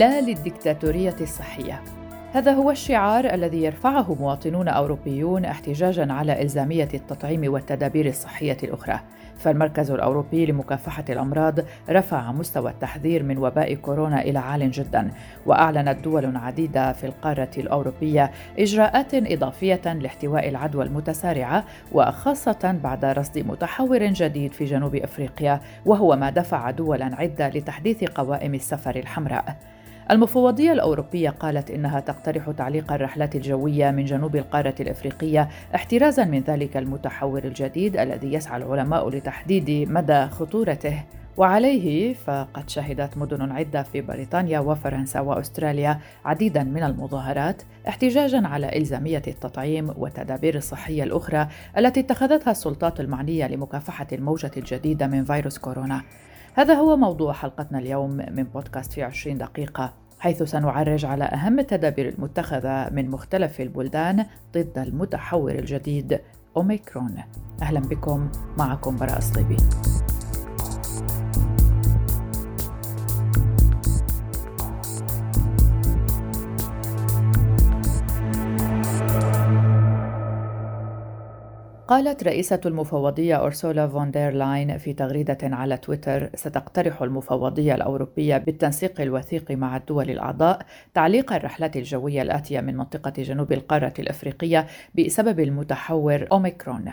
لا للدكتاتورية الصحية. هذا هو الشعار الذي يرفعه مواطنون أوروبيون احتجاجا على إلزامية التطعيم والتدابير الصحية الأخرى. فالمركز الأوروبي لمكافحة الأمراض رفع مستوى التحذير من وباء كورونا إلى عال جدا وأعلنت دول عديدة في القارة الأوروبية إجراءات إضافية لاحتواء العدوى المتسارعة وخاصة بعد رصد متحور جديد في جنوب أفريقيا وهو ما دفع دولا عدة لتحديث قوائم السفر الحمراء. المفوضية الأوروبية قالت إنها تقترح تعليق الرحلات الجوية من جنوب القارة الإفريقية احترازا من ذلك المتحور الجديد الذي يسعى العلماء لتحديد مدى خطورته. وعليه فقد شهدت مدن عدة في بريطانيا وفرنسا وأستراليا عديدا من المظاهرات احتجاجا على إلزامية التطعيم والتدابير الصحية الأخرى التي اتخذتها السلطات المعنية لمكافحة الموجة الجديدة من فيروس كورونا. هذا هو موضوع حلقتنا اليوم من بودكاست في 20 دقيقة حيث سنعرج على أهم التدابير المتخذة من مختلف البلدان ضد المتحور الجديد أوميكرون. أهلا بكم معكم براء صليبي قالت رئيسة المفوضية أورسولا فون دير لاين في تغريدة على تويتر ستقترح المفوضية الأوروبية بالتنسيق الوثيق مع الدول الأعضاء تعليق الرحلات الجوية الآتية من منطقة جنوب القارة الأفريقية بسبب المتحور أوميكرون.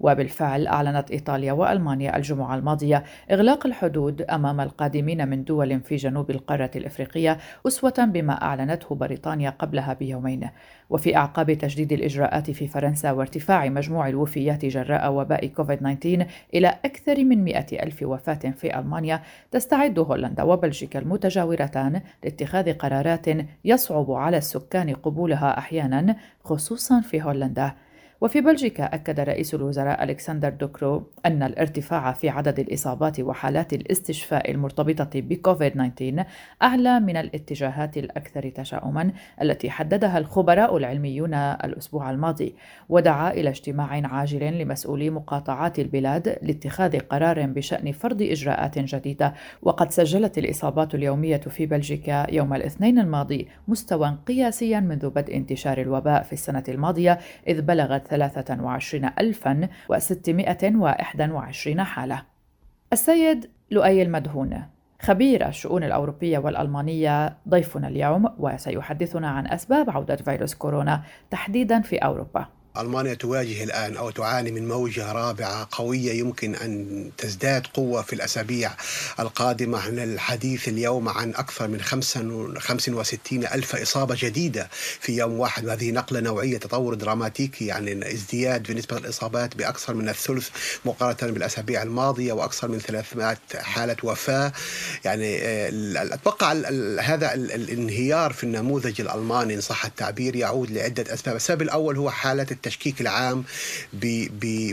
وبالفعل أعلنت إيطاليا وألمانيا الجمعة الماضية إغلاق الحدود أمام القادمين من دول في جنوب القارة الإفريقية أسوة بما أعلنته بريطانيا قبلها بيومين. وفي أعقاب تجديد الإجراءات في فرنسا وارتفاع مجموع الوفيات جراء وباء كوفيد-19 إلى أكثر من 100 ألف وفاة في ألمانيا تستعد هولندا وبلجيكا المتجاورتان لاتخاذ قرارات يصعب على السكان قبولها أحيانا خصوصا في هولندا. وفي بلجيكا أكد رئيس الوزراء ألكسندر دوكرو أن الارتفاع في عدد الإصابات وحالات الاستشفاء المرتبطة بكوفيد 19 أعلى من الاتجاهات الأكثر تشاؤما التي حددها الخبراء العلميون الأسبوع الماضي ودعا إلى اجتماع عاجل لمسؤولي مقاطعات البلاد لاتخاذ قرار بشأن فرض إجراءات جديدة وقد سجلت الإصابات اليومية في بلجيكا يوم الاثنين الماضي مستوى قياسيا منذ بدء انتشار الوباء في السنة الماضية إذ بلغت 23621 حالة. السيد لؤي المدهون خبير الشؤون الأوروبية والألمانية ضيفنا اليوم وسيحدثنا عن أسباب عودة فيروس كورونا تحديدا في أوروبا. ألمانيا تواجه الآن أو تعاني من موجة رابعة قوية يمكن أن تزداد قوة في الأسابيع القادمة عن الحديث اليوم عن أكثر من 65 ألف إصابة جديدة في يوم واحد. وهذه نقلة نوعية تطور دراماتيكي يعني ازدياد في نسبة الإصابات بأكثر من الثلث مقارنة بالأسابيع الماضية وأكثر من 300 حالة وفاة. يعني آه، أتوقع هذا الانهيار في النموذج الألماني إن صح التعبير يعود لعدة أسباب. السبب الأول هو حالة التشكيك العام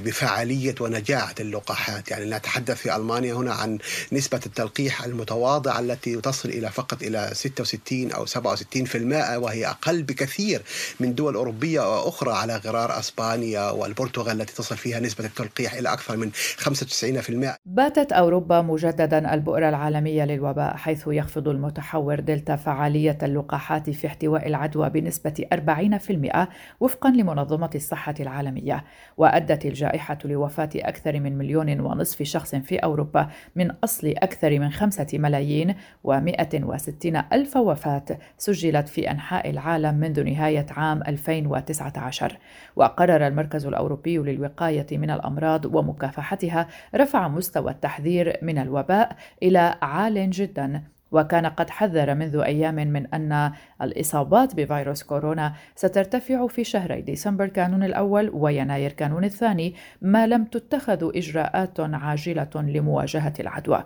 بفعالية ونجاعة اللقاحات. يعني نتحدث في ألمانيا هنا عن نسبة التلقيح المتواضعة التي تصل إلى فقط إلى 66 أو 67% وهي أقل بكثير من دول أوروبية أخرى على غرار أسبانيا والبرتغال التي تصل فيها نسبة التلقيح إلى أكثر من 95% باتت أوروبا مجددا البؤرة العالمية للوباء حيث يخفض المتحور دلتا فعالية اللقاحات في احتواء العدوى بنسبة 40% وفقا لمنظمة الصحة العالمية وأدت الجائحة لوفاة أكثر من مليون ونصف شخص في أوروبا من أصل أكثر من خمسة ملايين ومائة وستين ألف وفاة سجلت في أنحاء العالم منذ نهاية عام 2019 وقرر المركز الأوروبي للوقاية من الأمراض ومكافحتها رفع مستوى التحذير من الوباء إلى عال جدا. وكان قد حذر منذ أيام من أن الإصابات بفيروس كورونا سترتفع في شهري ديسمبر كانون الأول ويناير كانون الثاني ما لم تتخذ إجراءات عاجلة لمواجهة العدوى.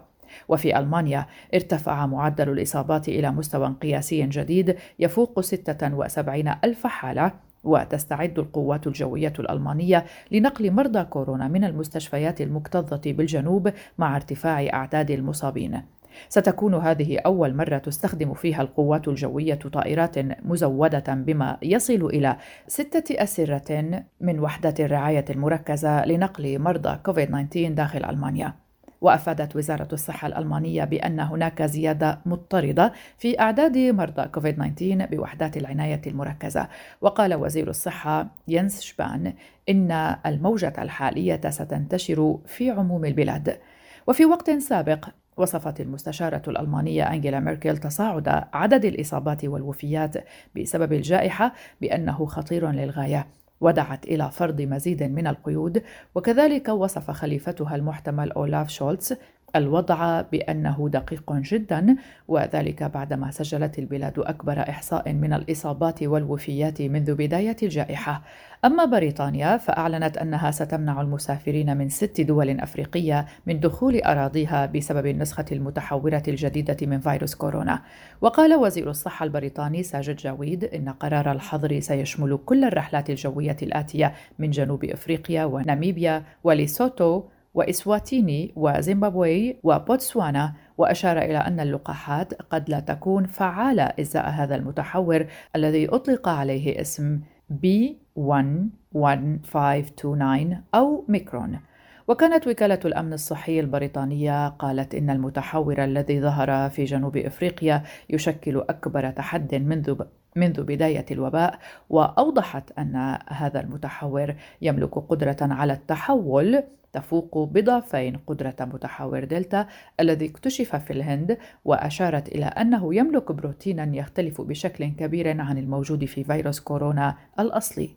وفي ألمانيا ارتفع معدل الإصابات إلى مستوى قياسي جديد يفوق 76 ألف حالة وتستعد القوات الجوية الألمانية لنقل مرضى كورونا من المستشفيات المكتظة بالجنوب مع ارتفاع أعداد المصابين. ستكون هذه أول مرة تستخدم فيها القوات الجوية طائرات مزودة بما يصل إلى ستة أسرة من وحدة الرعاية المركزة لنقل مرضى كوفيد 19 داخل ألمانيا. وأفادت وزارة الصحة الألمانية بأن هناك زيادة مضطردة في أعداد مرضى كوفيد 19 بوحدات العناية المركزة وقال وزير الصحة ينس شبان إن الموجة الحالية ستنتشر في عموم البلاد وفي وقت سابق وصفت المستشارة الألمانية أنجيلا ميركل تصاعد عدد الإصابات والوفيات بسبب الجائحة بأنه خطير للغاية ودعت إلى فرض مزيد من القيود وكذلك وصف خليفتها المحتمل أولاف شولتز الوضع بأنه دقيق جدا وذلك بعدما سجلت البلاد أكبر إحصاء من الإصابات والوفيات منذ بداية الجائحة. أما بريطانيا فأعلنت أنها ستمنع المسافرين من ست دول أفريقية من دخول أراضيها بسبب النسخة المتحورة الجديدة من فيروس كورونا. وقال وزير الصحة البريطاني ساجد جاويد إن قرار الحظر سيشمل كل الرحلات الجوية الآتية من جنوب أفريقيا وناميبيا وليسوتو وإسواتيني وزيمبابوي وبوتسوانا وأشار إلى أن اللقاحات قد لا تكون فعالة إزاء هذا المتحور الذي أطلق عليه اسم B11529 أو ميكرون. وكانت وكالة الأمن الصحي البريطانية قالت إن المتحور الذي ظهر في جنوب إفريقيا يشكل أكبر تحد منذ منذ بداية الوباء وأوضحت أن هذا المتحور يملك قدرة على التحول تفوق بضعفين قدرة متحور دلتا الذي اكتشف في الهند وأشارت إلى أنه يملك بروتينا يختلف بشكل كبير عن الموجود في فيروس كورونا الأصلي.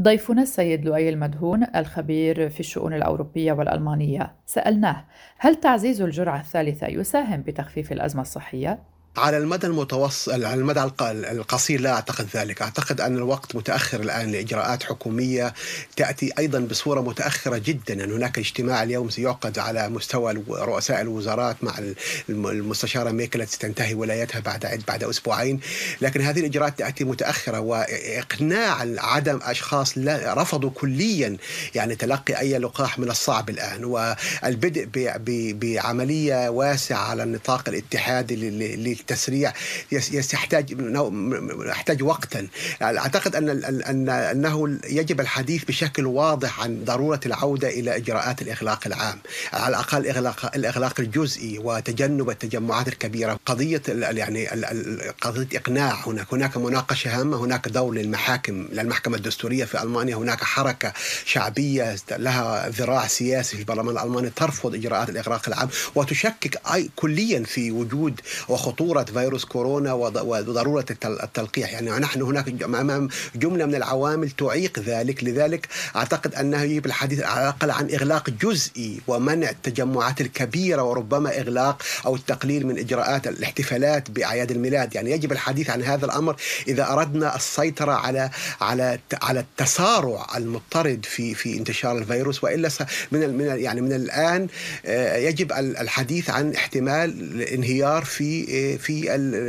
ضيفنا السيد لؤي المدهون الخبير في الشؤون الأوروبية والألمانية سألناه هل تعزيز الجرعة الثالثة يساهم بتخفيف الأزمة الصحية؟ على المدى المتوسط على المدى القصير لا أعتقد ذلك، أعتقد أن الوقت متأخر الآن لإجراءات حكومية تأتي أيضا بصورة متأخرة جدا، ان هناك اجتماع اليوم سيعقد على مستوى رؤساء الوزارات مع المستشارة ميكل التي تنتهي ولايتها بعد بعد أسبوعين، لكن هذه الإجراءات تأتي متأخرة وإقناع عدم أشخاص لا رفضوا كليا يعني تلقي أي لقاح من الصعب الآن. والبدء بعملية واسعة على النطاق الاتحادي التسريع يحتاج يحتاج وقتا. أعتقد أن أن أنه يجب الحديث بشكل واضح عن ضرورة العودة إلى إجراءات الإغلاق العام. على الأقل اغلاق الإغلاق الجزئي وتجنب التجمعات الكبيرة. قضية يعني قضية إقناع هناك. هناك مناقشة هامة هناك دور للمحاكم للمحكمة الدستورية في ألمانيا. هناك حركة شعبية لها ذراع سياسي في البرلمان الألماني ترفض إجراءات الإغلاق العام وتشكك كليا في وجود وخطوره خطوره فيروس كورونا وضرورة التلقيح. يعني نحن هناك امام جملة من العوامل تعيق ذلك. لذلك أعتقد أنه يجب الحديث على الأقل عن إغلاق جزئي ومنع التجمعات الكبيرة وربما إغلاق أو التقليل من إجراءات الاحتفالات بأعياد الميلاد. يعني يجب الحديث عن هذا الأمر إذا أردنا السيطرة على على على التسارع المضطرد في في انتشار الفيروس. وإلا من من يعني من الآن آه، يجب الحديث عن احتمال الانهيار في في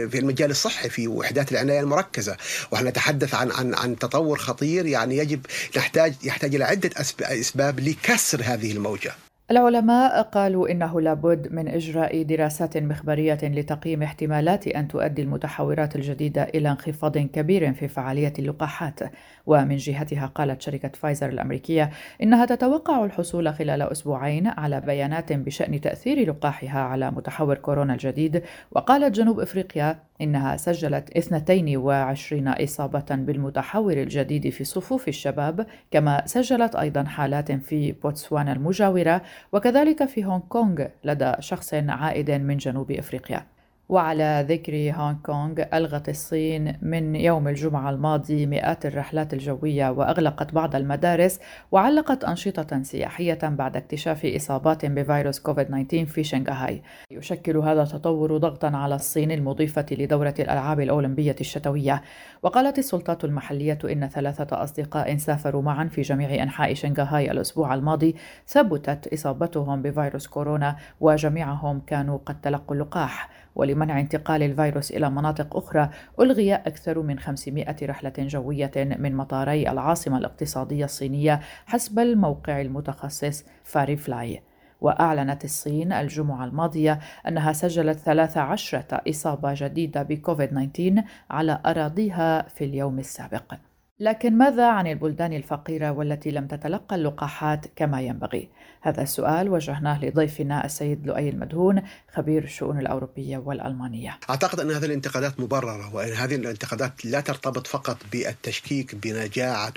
في المجال الصحي في وحدات العناية المركزة. ونحن نتحدث عن عن عن تطور خطير يعني يجب نحتاج يحتاج إلى عدة أسباب لكسر هذه الموجة. العلماء قالوا إنه لابد من إجراء دراسات مخبرية لتقييم احتمالات أن تؤدي المتحورات الجديدة إلى انخفاض كبير في فعالية اللقاحات. ومن جهتها قالت شركة فايزر الأمريكية إنها تتوقع الحصول خلال أسبوعين على بيانات بشأن تأثير لقاحها على متحور كورونا الجديد. وقالت جنوب إفريقيا إنها سجلت 22 إصابة بالمتحور الجديد في صفوف الشباب كما سجلت أيضا حالات في بوتسوانا المجاورة وكذلك في هونغ كونغ لدى شخص عائد من جنوب إفريقيا. وعلى ذكر هونغ كونغ ألغت الصين من يوم الجمعة الماضي مئات الرحلات الجوية وأغلقت بعض المدارس وعلقت أنشطة سياحية بعد اكتشاف إصابات بفيروس كوفيد-19 في شنغهاي. يشكل هذا التطور ضغطا على الصين المضيفة لدورة الألعاب الأولمبية الشتوية. وقالت السلطات المحلية إن ثلاثة أصدقاء سافروا معا في جميع أنحاء شنغهاي الأسبوع الماضي ثبتت إصابتهم بفيروس كورونا وجميعهم كانوا قد تلقوا اللقاح. ولمنع انتقال الفيروس إلى مناطق أخرى ألغي أكثر من 500 رحلة جوية من مطاري العاصمة الاقتصادية الصينية حسب الموقع المتخصص فاري فلاي وأعلنت الصين الجمعة الماضية أنها سجلت 13 إصابة جديدة بكوفيد 19 على أراضيها في اليوم السابق. لكن ماذا عن البلدان الفقيرة والتي لم تتلقى اللقاحات كما ينبغي؟ هذا السؤال وجهناه لضيفنا السيد لؤي المدهون خبير الشؤون الأوروبية والألمانية. أعتقد أن هذه الانتقادات مبررة وأن هذه الانتقادات لا ترتبط فقط بالتشكيك بنجاعة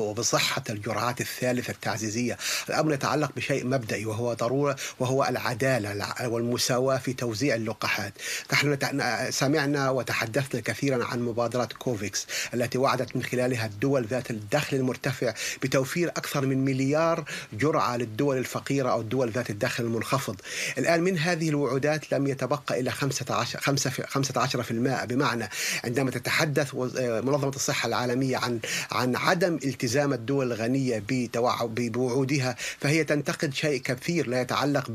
وبصحة الجرعات الثالثة التعزيزية. الأمر يتعلق بشيء مبدئي وهو ضرورة وهو العدالة والمساواة في توزيع اللقاحات. نحن سمعنا وتحدثنا كثيرا عن مبادرة كوفيكس التي وعدت من خلالها الدول ذات الدخل المرتفع بتوفير أكثر من مليار جرعة للدول الفقيرة أو الدول ذات الدخل المنخفض. الآن من هذه الوعودات لم يتبقى إلا 15 15% بمعنى عندما تتحدث منظمة الصحة العالمية عن عن عدم التزام الدول الغنية بوعودها فهي تنتقد شيء كثير لا يتعلق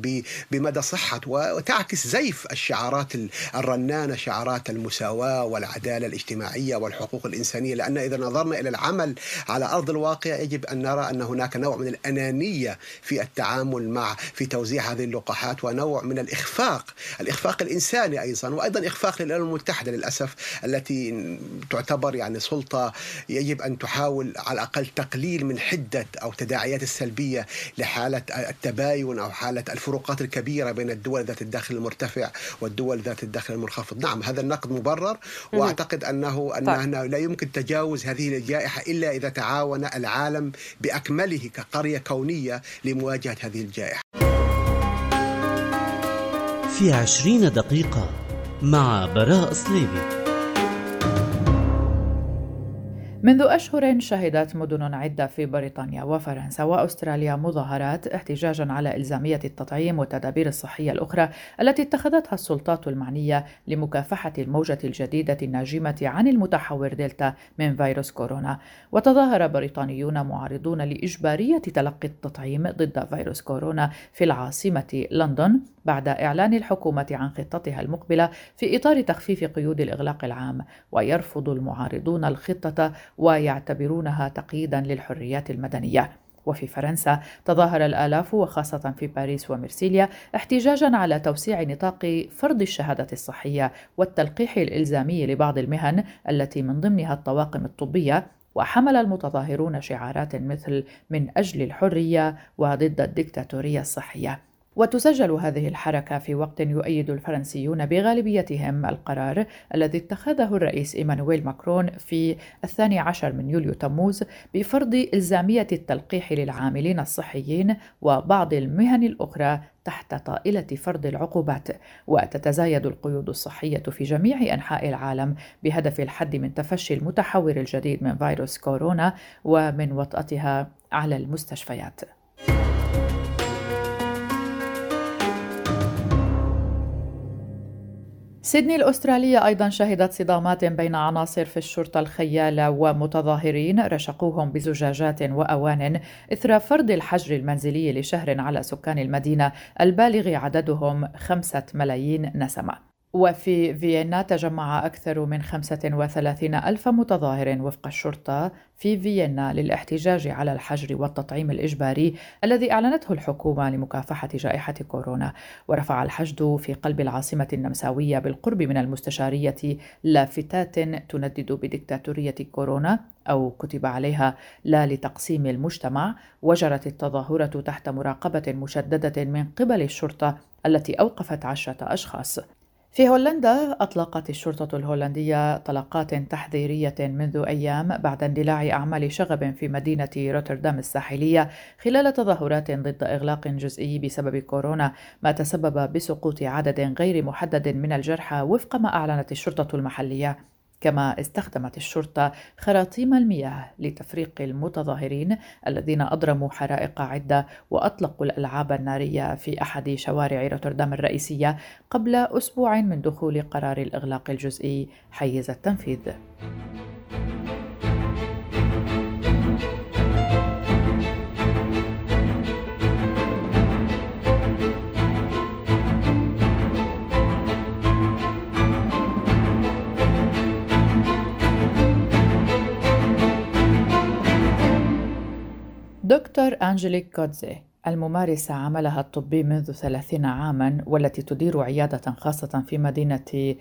بمدى صحة وتعكس زيف الشعارات الرنانة شعارات المساواة والعدالة الاجتماعية والحقوق الإنسانية. لأن إذا نظرنا إلى العمل. على أرض الواقع يجب أن نرى أن هناك نوع من الأنانية في التعامل مع في توزيع هذه اللقاحات ونوع من الإخفاق الإخفاق الإنساني أيضا وأيضا إخفاق للأمم المتحدة للأسف التي تعتبر يعني سلطة يجب أن تحاول على الأقل تقليل من حدة أو تداعيات السلبية لحالة التباين أو حالة الفروقات الكبيرة بين الدول ذات الدخل المرتفع والدول ذات الدخل المنخفض. نعم هذا النقد مبرر وأعتقد أنه أنه لا يمكن تجاوز هذه الجائحة إلا إذا تعاون العالم بأكمله كقرية كونية لمواجهة هذه الجائحة. في عشرين دقيقة مع براء صليبي منذ أشهر شهدت مدن عدة في بريطانيا وفرنسا وأستراليا مظاهرات احتجاجا على إلزامية التطعيم والتدابير الصحية الأخرى التي اتخذتها السلطات المعنية لمكافحة الموجة الجديدة الناجمة عن المتحور دلتا من فيروس كورونا. وتظاهر بريطانيون معارضون لإجبارية تلقي التطعيم ضد فيروس كورونا في العاصمة لندن. بعد إعلان الحكومة عن خطتها المقبلة في إطار تخفيف قيود الإغلاق العام ويرفض المعارضون الخطة ويعتبرونها تقييدا للحريات المدنية. وفي فرنسا تظاهر الآلاف وخاصة في باريس ومرسيليا احتجاجا على توسيع نطاق فرض الشهادة الصحية والتلقيح الإلزامي لبعض المهن التي من ضمنها الطواقم الطبية. وحمل المتظاهرون شعارات مثل من أجل الحرية وضد الدكتاتورية الصحية. وتسجل هذه الحركة في وقت يؤيد الفرنسيون بغالبيتهم القرار الذي اتخذه الرئيس إيمانويل ماكرون في الثاني عشر من يوليو تموز بفرض إلزامية التلقيح للعاملين الصحيين وبعض المهن الأخرى تحت طائلة فرض العقوبات. وتتزايد القيود الصحية في جميع أنحاء العالم بهدف الحد من تفشي المتحور الجديد من فيروس كورونا ومن وطأتها على المستشفيات. سيدني الأسترالية أيضا شهدت صدامات بين عناصر في الشرطة الخيالة ومتظاهرين رشقوهم بزجاجات وأوان إثر فرض الحجر المنزلي لشهر على سكان المدينة البالغ عددهم خمسة ملايين نسمة. وفي فيينا تجمع أكثر من 35 ألف متظاهر وفق الشرطة في فيينا للاحتجاج على الحجر والتطعيم الإجباري الذي أعلنته الحكومة لمكافحة جائحة كورونا. ورفع الحشد في قلب العاصمة النمساوية بالقرب من المستشارية لافتات تندد بديكتاتورية كورونا أو كتب عليها لا لتقسيم المجتمع. وجرت التظاهرة تحت مراقبة مشددة من قبل الشرطة التي أوقفت عشرة أشخاص. في هولندا أطلقت الشرطة الهولندية طلقات تحذيرية منذ أيام بعد اندلاع أعمال شغب في مدينة روتردام الساحلية خلال تظاهرات ضد إغلاق جزئي بسبب كورونا ما تسبب بسقوط عدد غير محدد من الجرحى وفق ما أعلنت الشرطة المحلية. كما استخدمت الشرطة خراطيم المياه لتفريق المتظاهرين الذين أضرموا حرائق عدة وأطلقوا الألعاب النارية في أحد شوارع روتردام الرئيسية قبل أسبوع من دخول قرار الإغلاق الجزئي حيز التنفيذ. دكتور أنجليك كودزي الممارسة عملها الطبي منذ ثلاثين عاما والتي تدير عيادة خاصة في مدينة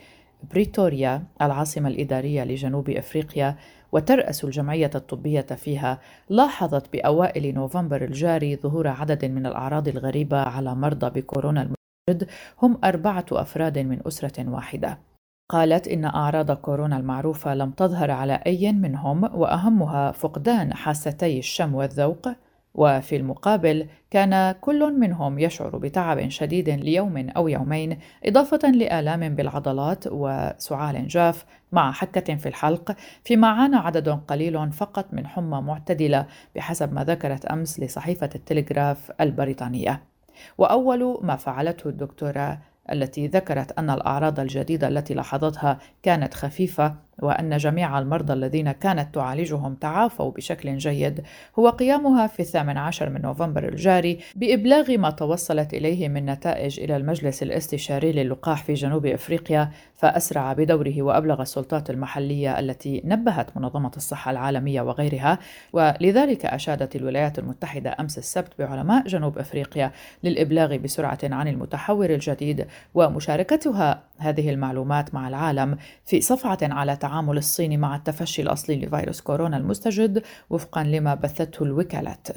بريتوريا العاصمة الإدارية لجنوب أفريقيا وترأس الجمعية الطبية فيها. لاحظت بأوائل نوفمبر الجاري ظهور عدد من الأعراض الغريبة على مرضى بكورونا المستجد هم أربعة أفراد من أسرة واحدة. قالت إن أعراض كورونا المعروفة لم تظهر على أي منهم وأهمها فقدان حاستي الشم والذوق وفي المقابل كان كل منهم يشعر بتعب شديد ليوم أو يومين إضافة لآلام بالعضلات وسعال جاف مع حكة في الحلق فيما عانى عدد قليل فقط من حمى معتدلة بحسب ما ذكرت أمس لصحيفة التلغراف البريطانية. وأول ما فعلته الدكتورة التي ذكرت أن الأعراض الجديدة التي لاحظتها كانت خفيفة وأن جميع المرضى الذين كانت تعالجهم تعافوا بشكل جيد. هو قيامها في الثامن عشر من نوفمبر الجاري بإبلاغ ما توصلت إليه من نتائج إلى المجلس الاستشاري للقاح في جنوب إفريقيا فأسرع بدوره وأبلغ السلطات المحلية التي نبهت منظمة الصحة العالمية وغيرها. ولذلك أشادت الولايات المتحدة أمس السبت بعلماء جنوب إفريقيا للإبلاغ بسرعة عن المتحور الجديد ومشاركتها هذه المعلومات مع العالم في صفعة على تعامل الصين مع التفشي الأصلي لفيروس كورونا المستجد وفقا لما بثته الوكالات.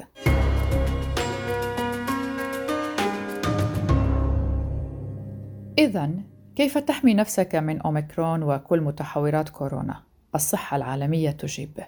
إذا كيف تحمي نفسك من أوميكرون وكل متحورات كورونا؟ الصحة العالمية تجيب.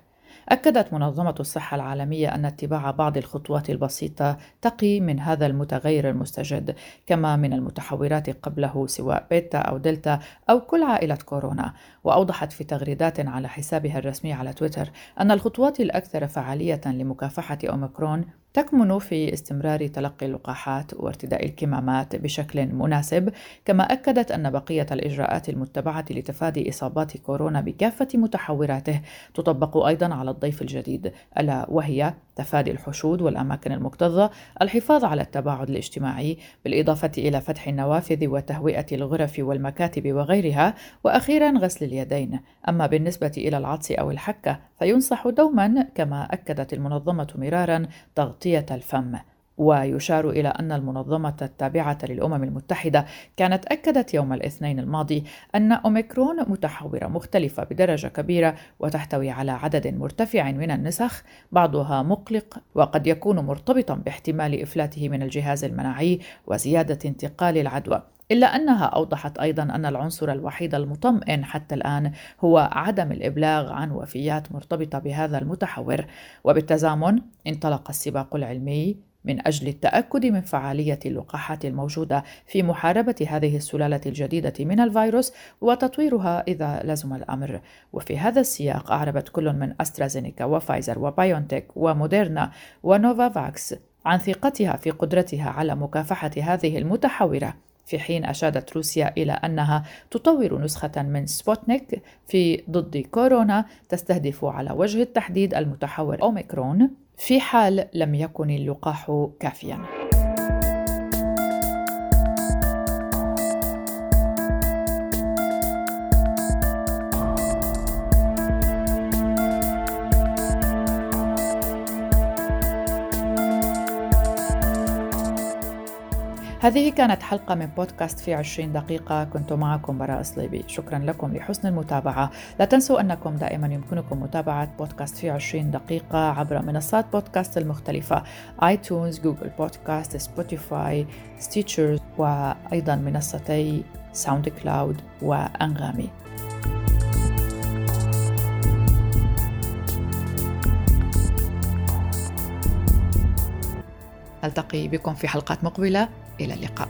أكدت منظمة الصحة العالمية أن اتباع بعض الخطوات البسيطة تقي من هذا المتغير المستجد كما من المتحورات قبله سواء بيتا أو دلتا أو كل عائلة كورونا وأوضحت في تغريدات على حسابها الرسمي على تويتر أن الخطوات الأكثر فعالية لمكافحة أوميكرون تكمن في استمرار تلقي اللقاحات وارتداء الكمامات بشكل مناسب كما أكدت أن بقية الإجراءات المتبعة لتفادي إصابات كورونا بكافة متحوراته تطبق أيضا على الضيف الجديد ألا وهي تفادي الحشود والأماكن المكتظة الحفاظ على التباعد الاجتماعي بالإضافة إلى فتح النوافذ وتهوئة الغرف والمكاتب وغيرها وأخيرا غسل اليدين. أما بالنسبة إلى العطس أو الحكة فينصح دوما كما أكدت المنظمة مرارا تغطية الفم. ويشار إلى أن المنظمة التابعة للأمم المتحدة كانت أكدت يوم الاثنين الماضي أن أوميكرون متحورة مختلفة بدرجة كبيرة وتحتوي على عدد مرتفع من النسخ بعضها مقلق وقد يكون مرتبطا باحتمال إفلاته من الجهاز المناعي وزيادة انتقال العدوى. إلا أنها أوضحت أيضا أن العنصر الوحيد المطمئن حتى الآن هو عدم الإبلاغ عن وفيات مرتبطة بهذا المتحور. وبالتزامن انطلق السباق العلمي من أجل التأكد من فعالية اللقاحات الموجودة في محاربة هذه السلالة الجديدة من الفيروس وتطويرها إذا لزم الأمر. وفي هذا السياق أعربت كل من أسترازينيكا وفايزر وبايونتك وموديرنا ونوفافاكس عن ثقتها في قدرتها على مكافحة هذه المتحورة. في حين أشارت روسيا إلى أنها تطور نسخة من سبوتنيك V ضد كورونا تستهدف على وجه التحديد المتحور أوميكرون. في حال لم يكن اللقاح كافيا. هذه كانت حلقة من بودكاست في 20 دقيقة. كنت معكم براء صليبي شكرا لكم لحسن المتابعة. لا تنسوا أنكم دائما يمكنكم متابعة بودكاست في 20 دقيقة عبر منصات بودكاست المختلفة iTunes Google Podcast Spotify Stitcher وأيضا منصتي SoundCloud وأنغامي. نلتقي بكم في حلقات مقبلة إلى اللقاء.